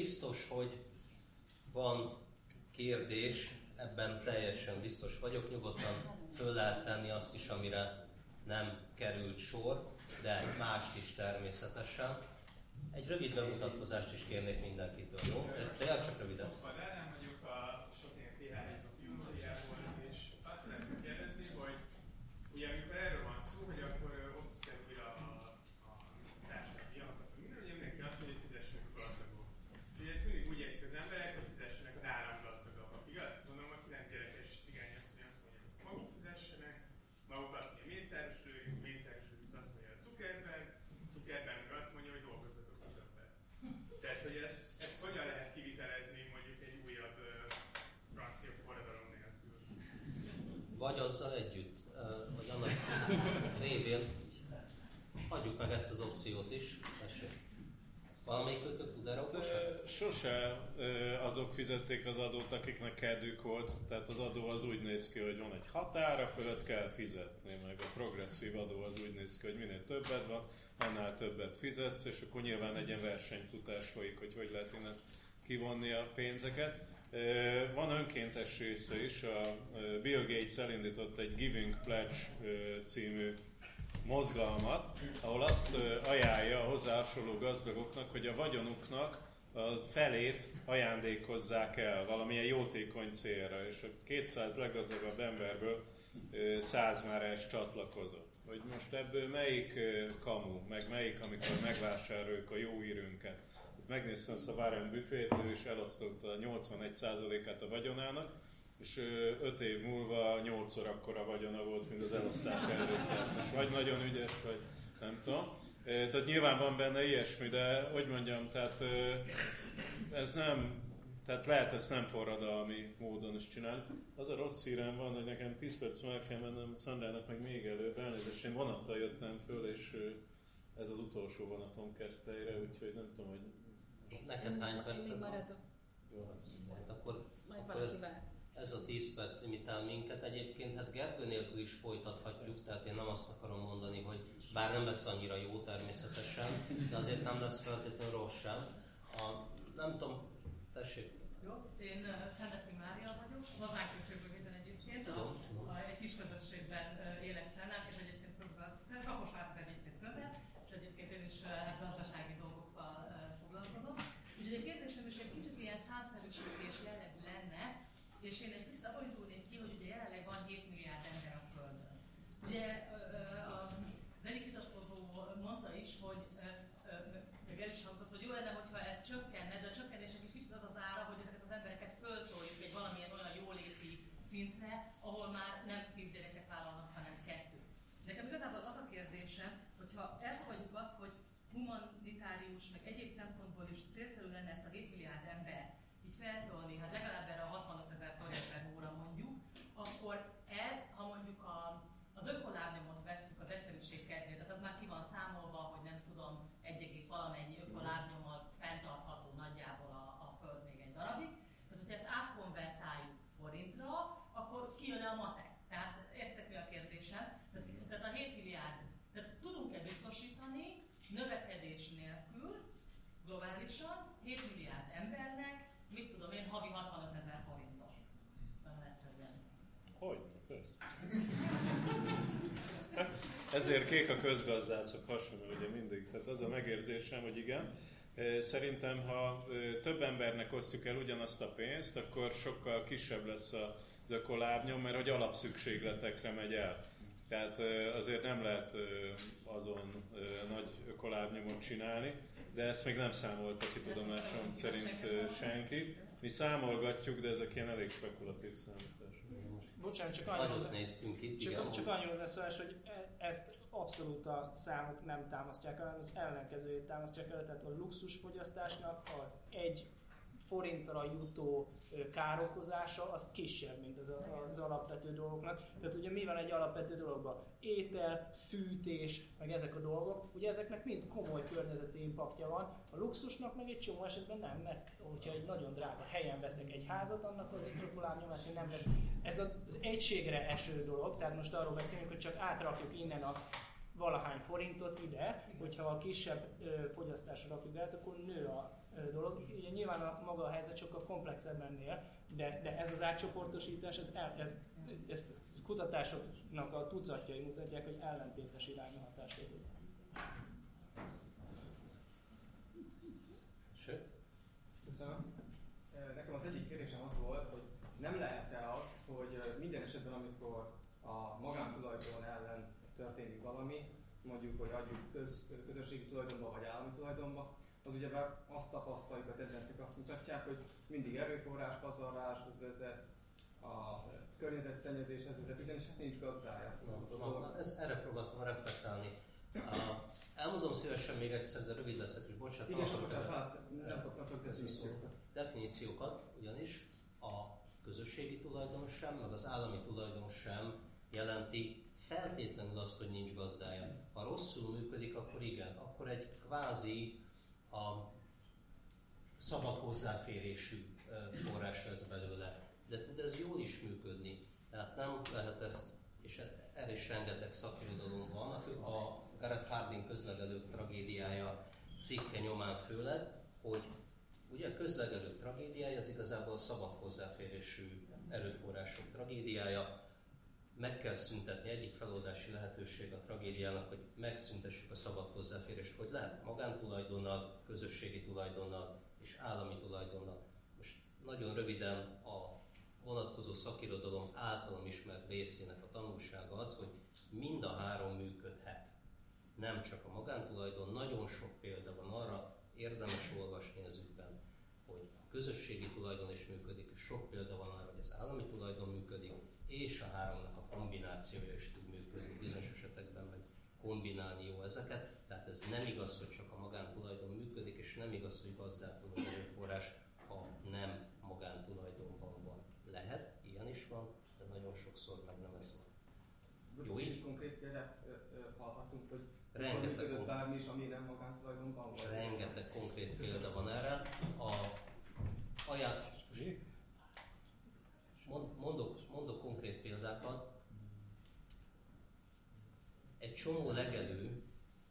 biztos, hogy van kérdés, ebben teljesen biztos vagyok, nyugodtan föl lehet tenni azt is, amire nem került sor, de mást is természetesen. Egy rövid bemutatkozást is kérnék mindenkitől, jó? Tényleg csak röviden. vagy azzal együtt, vagy annak révén adjuk meg ezt az opciót is. Valamelyik tud erre okosat? Sose azok fizették az adót, akiknek kedvük volt. Tehát az adó az úgy néz ki, hogy van egy határa, fölött kell fizetni, meg a progresszív adó az úgy néz ki, hogy minél többet van, annál többet fizetsz, és akkor nyilván egy ilyen versenyfutás folyik, hogy hogy lehet innen kivonni a pénzeket. Van önkéntes része is, a Bill Gates elindított egy Giving Pledge című mozgalmat, ahol azt ajánlja a hozzá hasonló gazdagoknak, hogy a vagyonuknak a felét ajándékozzák el valamilyen jótékony célra, és a 200 leggazdagabb emberből 100 már ezt csatlakozott. Hogy most ebből melyik kamu, meg melyik, amikor megvásároljuk a jó írünket, megnéztem ezt a Warren Buffett, ő is elosztotta 81%-át a vagyonának, és 5 év múlva 8-szor akkora vagyona volt, mint az elosztás előtt. Most vagy nagyon ügyes, vagy nem tudom. Tehát nyilván van benne ilyesmi, de hogy mondjam, tehát ez nem, tehát lehet ezt nem forradalmi módon is csinálni. Az a rossz hírem van, hogy nekem 10 perc meg kell mennem Szandrának meg még előbb elnézést. Én vonattal jöttem föl, és ez az utolsó vonatom kezdteire, úgyhogy nem tudom, hogy Neked hány perced van? Jó, hát akkor, Majd akkor ez, ez a 10 perc limitál minket. Egyébként hát Gergő nélkül is folytathatjuk, tehát én nem azt akarom mondani, hogy bár nem lesz annyira jó természetesen, de azért nem lesz feltétlenül rossz sem. A, nem tudom, tessék. Jó, én Szenteti Mária vagyok, hazánk egyébként, a, a, egy kis közösségben élek Szernák, és egyébként közben, Kaposvár egyébként közel, és egyébként én is uh, hát gazdasági dolgokkal uh, foglalkozom. Úgyhogy a kérdésem is egy kicsit ilyen számszerűsítés jellegű lenne, és én egy kicsit abban indulnék ki, hogy ugye jelenleg van 7 milliárd ember a Földön. Ugye az egyik vitatkozó mondta is, hogy meg el is hangzott, hogy jó lenne, hogyha ez csökkenne, de a csökkenésnek is kicsit az az ára, hogy ezeket az embereket föltoljuk egy valamilyen olyan jóléti szintre, ahol már nem tíz gyereket vállalnak, hanem kettő. Nekem igazából az a kérdésem, hogyha elfogadjuk azt, hogy humanitárius, meg egyéb szempontból is célszerű lenne ezt a 7 milliárd ember így feltolni, hát legalább erre a 65 ezer forint per óra mondjuk, akkor ez, ha mondjuk a, az ökolábnyomot vesszük az egyszerűség kedvéért, tehát az már ki van számolva, hogy nem tudom, egy valamennyi ökolábnyommal fenntartható nagyjából a, a föld még egy darabig. Tehát, hogyha ezt átkonvertáljuk forintra, akkor kijön a matek. Tehát értek mi a kérdésem? Tehát, tehát a 7 milliárd, tehát tudunk-e biztosítani növekedés nélkül globálisan 7 milliárd embernek, mit tudom én, havi 65 ezer forintot. Nagyon egyszerűen. Hogy? Ezért kék a közgazdászok hasonló, ugye mindig. Tehát az a megérzésem, hogy igen. Szerintem, ha több embernek osztjuk el ugyanazt a pénzt, akkor sokkal kisebb lesz a ökolábnyom, mert hogy alapszükségletekre megy el. Tehát azért nem lehet azon nagy ökolábnyomot csinálni, de ezt még nem számolta ki tudomásom szerint senki. Mi számolgatjuk, de ezek ilyen elég spekulatív számítások. Bocsánat, csak annyira, néztünk itt, csak, igen. csak annyira leszólás, hogy ezt abszolút a számok nem támasztják el, hanem az ellenkezőjét támasztják el, tehát a luxusfogyasztásnak az egy forintra jutó károkozása az kisebb, mint az, az alapvető dolgoknak. Tehát ugye mi van egy alapvető dologban? Étel, fűtés, meg ezek a dolgok, ugye ezeknek mind komoly környezeti impaktja van. A luxusnak meg egy csomó esetben nem, mert hogyha egy nagyon drága helyen veszek egy házat, annak az egy ökolábnyomát nem vesz. Ez az egységre eső dolog, tehát most arról beszélünk, hogy csak átrakjuk innen a valahány forintot ide, hogyha a kisebb fogyasztásra rakjuk át, akkor nő a dolog. Ugye nyilván a maga a helyzet sokkal komplexebb ennél, de, de ez az átcsoportosítás, ez, el, ez, ez kutatásoknak a tucatjai mutatják, hogy ellentétes irányú hatást tud. Sőt? Köszönöm. Nekem az egyik kérdésem az volt, hogy nem lehet-e az, hogy minden esetben, amikor a magántulajdon ellen történik valami, mondjuk, hogy adjuk köz, közösségi tulajdonba vagy állami tulajdonba, az ugye azt tapasztaljuk, a tendenciák azt mutatják, hogy mindig erőforrás pazarláshoz vezet, a környezetszennyezéshez vezet, ugyanis hát nincs gazdája. Na, ez, erre próbáltam reflektálni. Uh, elmondom szívesen még egyszer, de rövid leszek, és bocsánat. Igen, csak nem kaptam csak definíciókat. Definíciókat, ugyanis a közösségi tulajdon sem, meg az állami tulajdon sem jelenti feltétlenül azt, hogy nincs gazdája. Ha rosszul működik, akkor igen, akkor egy kvázi a szabad hozzáférésű forrás lesz belőle. De tud ez jól is működni. Tehát nem lehet ezt, és erre is rengeteg szakirodalom van, a Gareth Harding közlegelők tragédiája cikke nyomán főleg, hogy ugye a közlegelők tragédiája az igazából a szabad hozzáférésű erőforrások tragédiája, meg kell szüntetni, egyik feloldási lehetőség a tragédiának, hogy megszüntessük a szabad hozzáférést, hogy lehet magántulajdonnal, közösségi tulajdonnal és állami tulajdonnal. Most nagyon röviden a vonatkozó szakirodalom általam ismert részének a tanulsága az, hogy mind a három működhet. Nem csak a magántulajdon, nagyon sok példa van arra, érdemes olvasni az ügyben, hogy közösségi tulajdon is működik, sok példa van arra, hogy az állami tulajdon működik, és a háromnak a kombinációja is tud működni. Bizonyos esetekben meg kombinálni jó ezeket. Tehát ez nem igaz, hogy csak a magántulajdon működik, és nem igaz, hogy gazdálkodó erőforrás, ha nem magántulajdonban van. Lehet, ilyen is van, de nagyon sokszor meg nem ez van. Jó, így konkrét példát hallhatunk, hogy rengeteg működött bármi is, ami nem magántulajdonban van? Rengeteg konkrét példa van erre. A ajánl... Mondok, mondok konkrét példákat. Egy csomó legelő,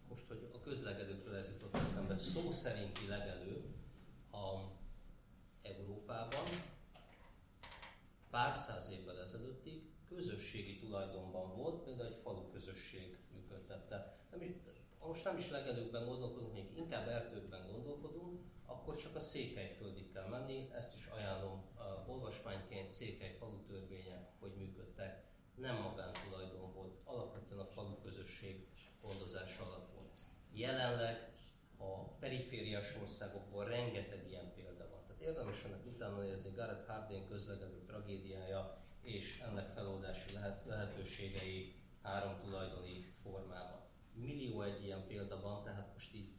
most, hogy a közlegelőkről ez jutott eszembe, szó szerinti legelő a Európában pár száz évvel ezelőttig közösségi tulajdonban volt, például egy falu közösség működtette. Nem, most nem is legelőkben gondolkodunk, még inkább erdőkben gondolkodunk, akkor csak a székelyföldig kell menni, ezt is ajánlom a olvasmányként, székely falu törvénye, hogy működtek. Nem magántulajdon volt, alapvetően a falu közösség gondozása alatt volt. Jelenleg a perifériás országokból rengeteg ilyen példa van. Tehát érdemes ennek utána nézni Gareth Harding közlegelő tragédiája és ennek feloldási lehet, lehetőségei három tulajdoni formában. Millió egy ilyen példa van, tehát most így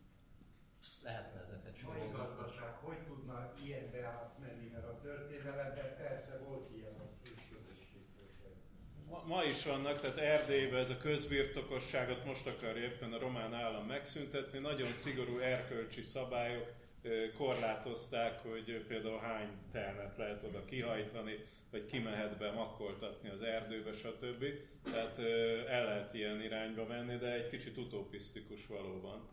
lehetne sorolni. Mai gazdaság hogy tudna ilyenbe átmenni, mert a történelemben persze volt ilyen a Ma, ma is vannak, tehát Erdélyben ez a közbirtokosságot most akarja éppen a román állam megszüntetni. Nagyon szigorú erkölcsi szabályok korlátozták, hogy például hány termet lehet oda kihajtani, vagy ki mehet be makkoltatni az erdőbe, stb. Tehát el lehet ilyen irányba menni, de egy kicsit utopisztikus valóban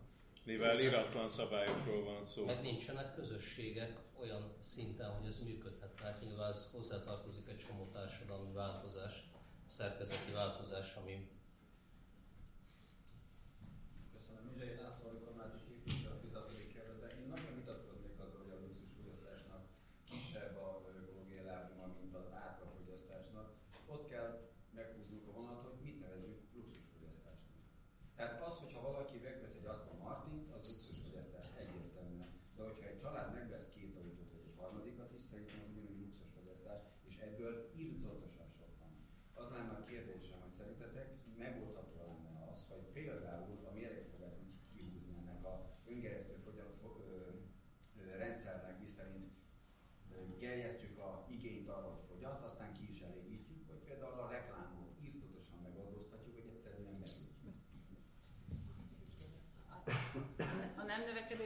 mivel iratlan szabályokról van szó. Meg nincsenek közösségek olyan szinten, hogy ez működhet, mert nyilván ez hozzátartozik egy csomó társadalmi változás, szerkezeti változás, ami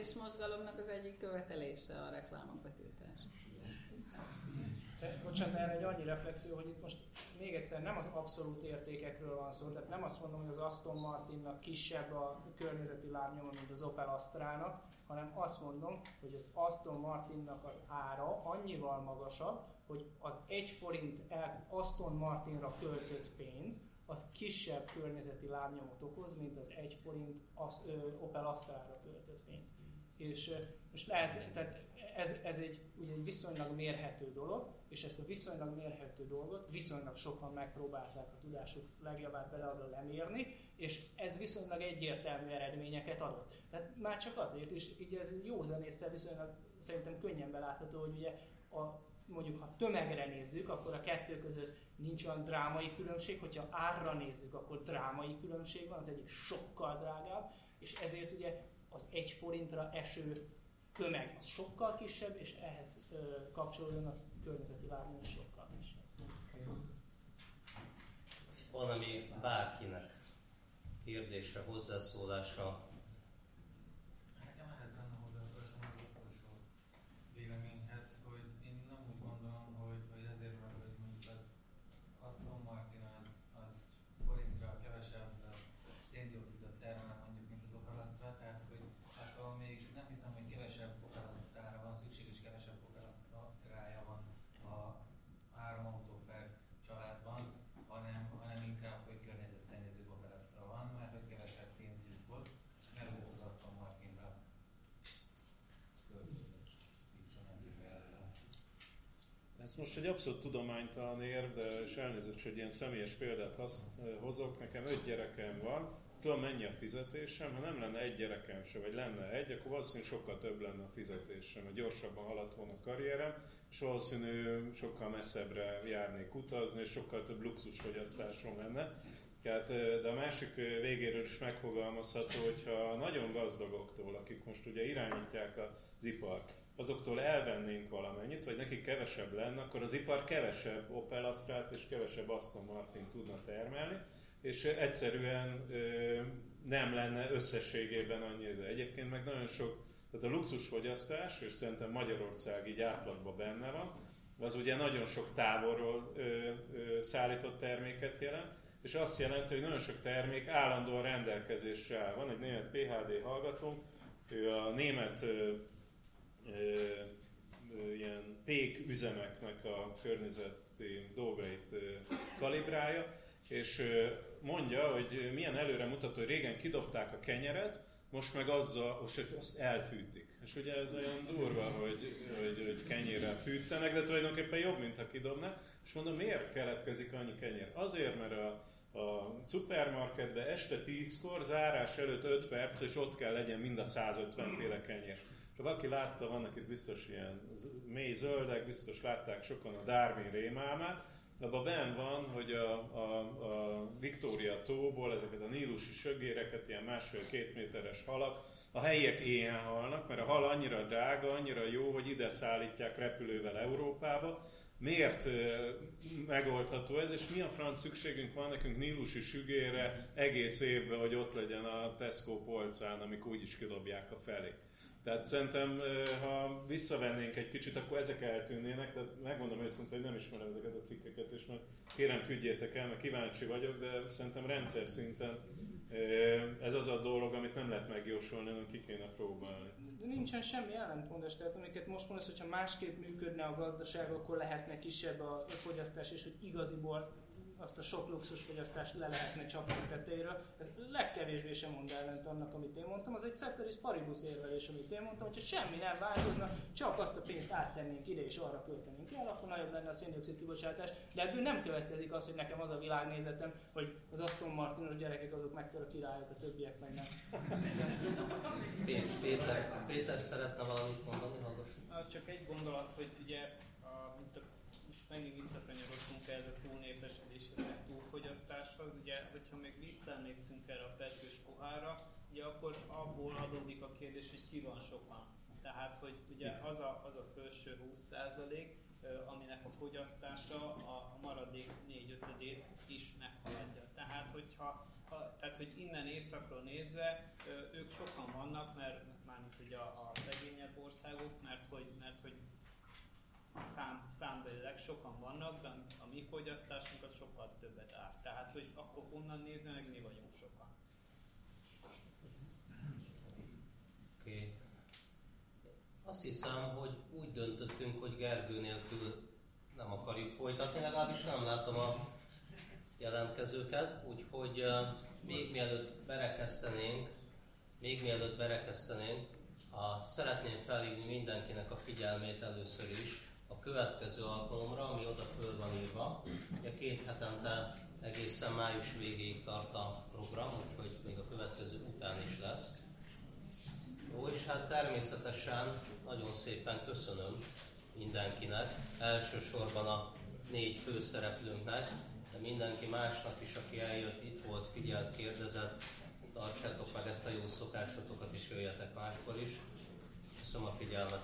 növekedés mozgalomnak az egyik követelése a reklámok betiltása. Bocsánat, erre egy annyi reflexió, hogy itt most még egyszer nem az abszolút értékekről van szó, tehát nem azt mondom, hogy az Aston Martinnak kisebb a környezeti lábnyoma, mint az Opel Astra-nak, hanem azt mondom, hogy az Aston Martinnak az ára annyival magasabb, hogy az egy forint Aston Martinra költött pénz, az kisebb környezeti lábnyomot okoz, mint az egy forint az, ö, Opel Astra-ra költött pénz. És most lehet, tehát ez, ez egy, ugye egy viszonylag mérhető dolog, és ezt a viszonylag mérhető dolgot viszonylag sokan megpróbálták a tudásuk legjobbát beleadva lemérni, és ez viszonylag egyértelmű eredményeket adott. Tehát már csak azért is, így ez jó zenésszel viszonylag szerintem könnyen belátható, hogy ugye a, mondjuk ha tömegre nézzük, akkor a kettő között nincs olyan drámai különbség, hogyha árra nézzük, akkor drámai különbség van, az egyik sokkal drágább, és ezért ugye az egy forintra eső tömeg az sokkal kisebb, és ehhez ö, kapcsolódóan a környezeti is sokkal kisebb. Van, ami bárkinek kérdése, hozzászólása Ez most egy abszolút tudománytalan érv, de és elnézést, hogy ilyen személyes példát hozok. Nekem öt gyerekem van, tudom mennyi a fizetésem, ha nem lenne egy gyerekem se, vagy lenne egy, akkor valószínűleg sokkal több lenne a fizetésem, mert gyorsabban haladt volna a karrierem, és valószínű sokkal messzebbre járnék utazni, és sokkal több luxusfogyasztásom lenne. Tehát, de a másik végéről is megfogalmazható, hogyha nagyon gazdagoktól, akik most ugye irányítják az ipart, azoktól elvennénk valamennyit, vagy nekik kevesebb lenne, akkor az ipar kevesebb Opel Astrát és kevesebb Aston Martin tudna termelni, és egyszerűen nem lenne összességében annyi. Egyébként meg nagyon sok, tehát a luxusfogyasztás, és szerintem Magyarország így átlagban benne van, az ugye nagyon sok távolról szállított terméket jelent, és azt jelenti, hogy nagyon sok termék állandóan rendelkezésre áll. Van egy német PHD hallgatónk, ő a német ö, ilyen pék üzemeknek a környezeti dolgait kalibrálja, és mondja, hogy milyen előre mutató, hogy régen kidobták a kenyeret, most meg azzal, most azt elfűtik. És ugye ez olyan durva, hogy, hogy, hogy kenyérrel fűtenek, de tulajdonképpen jobb, mint ha kidobna. És mondom, miért keletkezik annyi kenyér? Azért, mert a, a szupermarketbe este 10-kor, zárás előtt 5 perc, és ott kell legyen mind a 150 féle kenyér. Ha valaki látta, vannak itt biztos ilyen mély zöldek, biztos látták sokan a Darwin rémálmát, abban ben van, hogy a, a, a Victoria tóból ezeket a nílusi sögéreket, ilyen másfél-két méteres halak, a helyiek éhen halnak, mert a hal annyira drága, annyira jó, hogy ide szállítják repülővel Európába. Miért megoldható ez, és mi a franc szükségünk van nekünk nílusi sügére egész évben, hogy ott legyen a Tesco polcán, amik úgyis kidobják a felé. Tehát szerintem, ha visszavennénk egy kicsit, akkor ezek eltűnnének, tehát megmondom őszintén, hogy nem ismerem ezeket a cikkeket, és majd kérem küldjétek el, mert kíváncsi vagyok, de szerintem rendszer szinten ez az a dolog, amit nem lehet megjósolni, hanem ki kéne próbálni. De nincsen semmi ellentmondás, tehát amiket most mondasz, hogyha másképp működne a gazdaság, akkor lehetne kisebb a fogyasztás, és hogy igaziból azt a sok luxusfogyasztást le lehetne csapni a tetejéről. Ez legkevésbé sem mond ellent annak, amit én mondtam. Az egy ceteris paribus érvelés, amit én mondtam, hogyha semmi nem változna, csak azt a pénzt áttennénk ide és arra költenénk el, akkor nagyobb lenne a széndiokszid kibocsátás. De ebből nem következik az, hogy nekem az a világnézetem, hogy az Aston Martinos gyerekek azok meg a királyok, a többiek meg nem. Péter, Péter szeretne valamit mondani, hallgassuk. Csak egy gondolat, hogy ugye a, mint a, most megint visszakanyarodtunk ez a túlnépesedés túlfogyasztáshoz, ugye, hogyha még visszaemlékszünk erre a petős pohárra, ugye akkor abból adódik a kérdés, hogy ki van sokan. Tehát, hogy ugye az a, az a felső 20% aminek a fogyasztása a maradék 4 5 is meghaladja. Tehát, hogyha ha, tehát, hogy innen északról nézve ők sokan vannak, mert mármint ugye a, a szegényebb országok, mert hogy, mert hogy szám, számbelileg sokan vannak, de a mi fogyasztásunk az sokkal többet áll. Tehát, hogy akkor onnan nézve meg mi vagyunk sokan. Oké. Okay. Azt hiszem, hogy úgy döntöttünk, hogy Gergő nélkül nem akarjuk folytatni, legalábbis nem látom a jelentkezőket, úgyhogy uh, még mielőtt berekesztenénk, még mielőtt berekesztenénk, a, szeretném felhívni mindenkinek a figyelmét először is a következő alkalomra, ami oda föl van írva. Ugye két hetente egészen május végéig tart a program, úgyhogy még a következő után is lesz. Jó, és hát természetesen nagyon szépen köszönöm mindenkinek, elsősorban a négy főszereplőnknek, de mindenki másnak is, aki eljött, itt volt, figyelt, kérdezett, tartsátok meg ezt a jó szokásotokat, és jöjjetek máskor is. Köszönöm a figyelmet!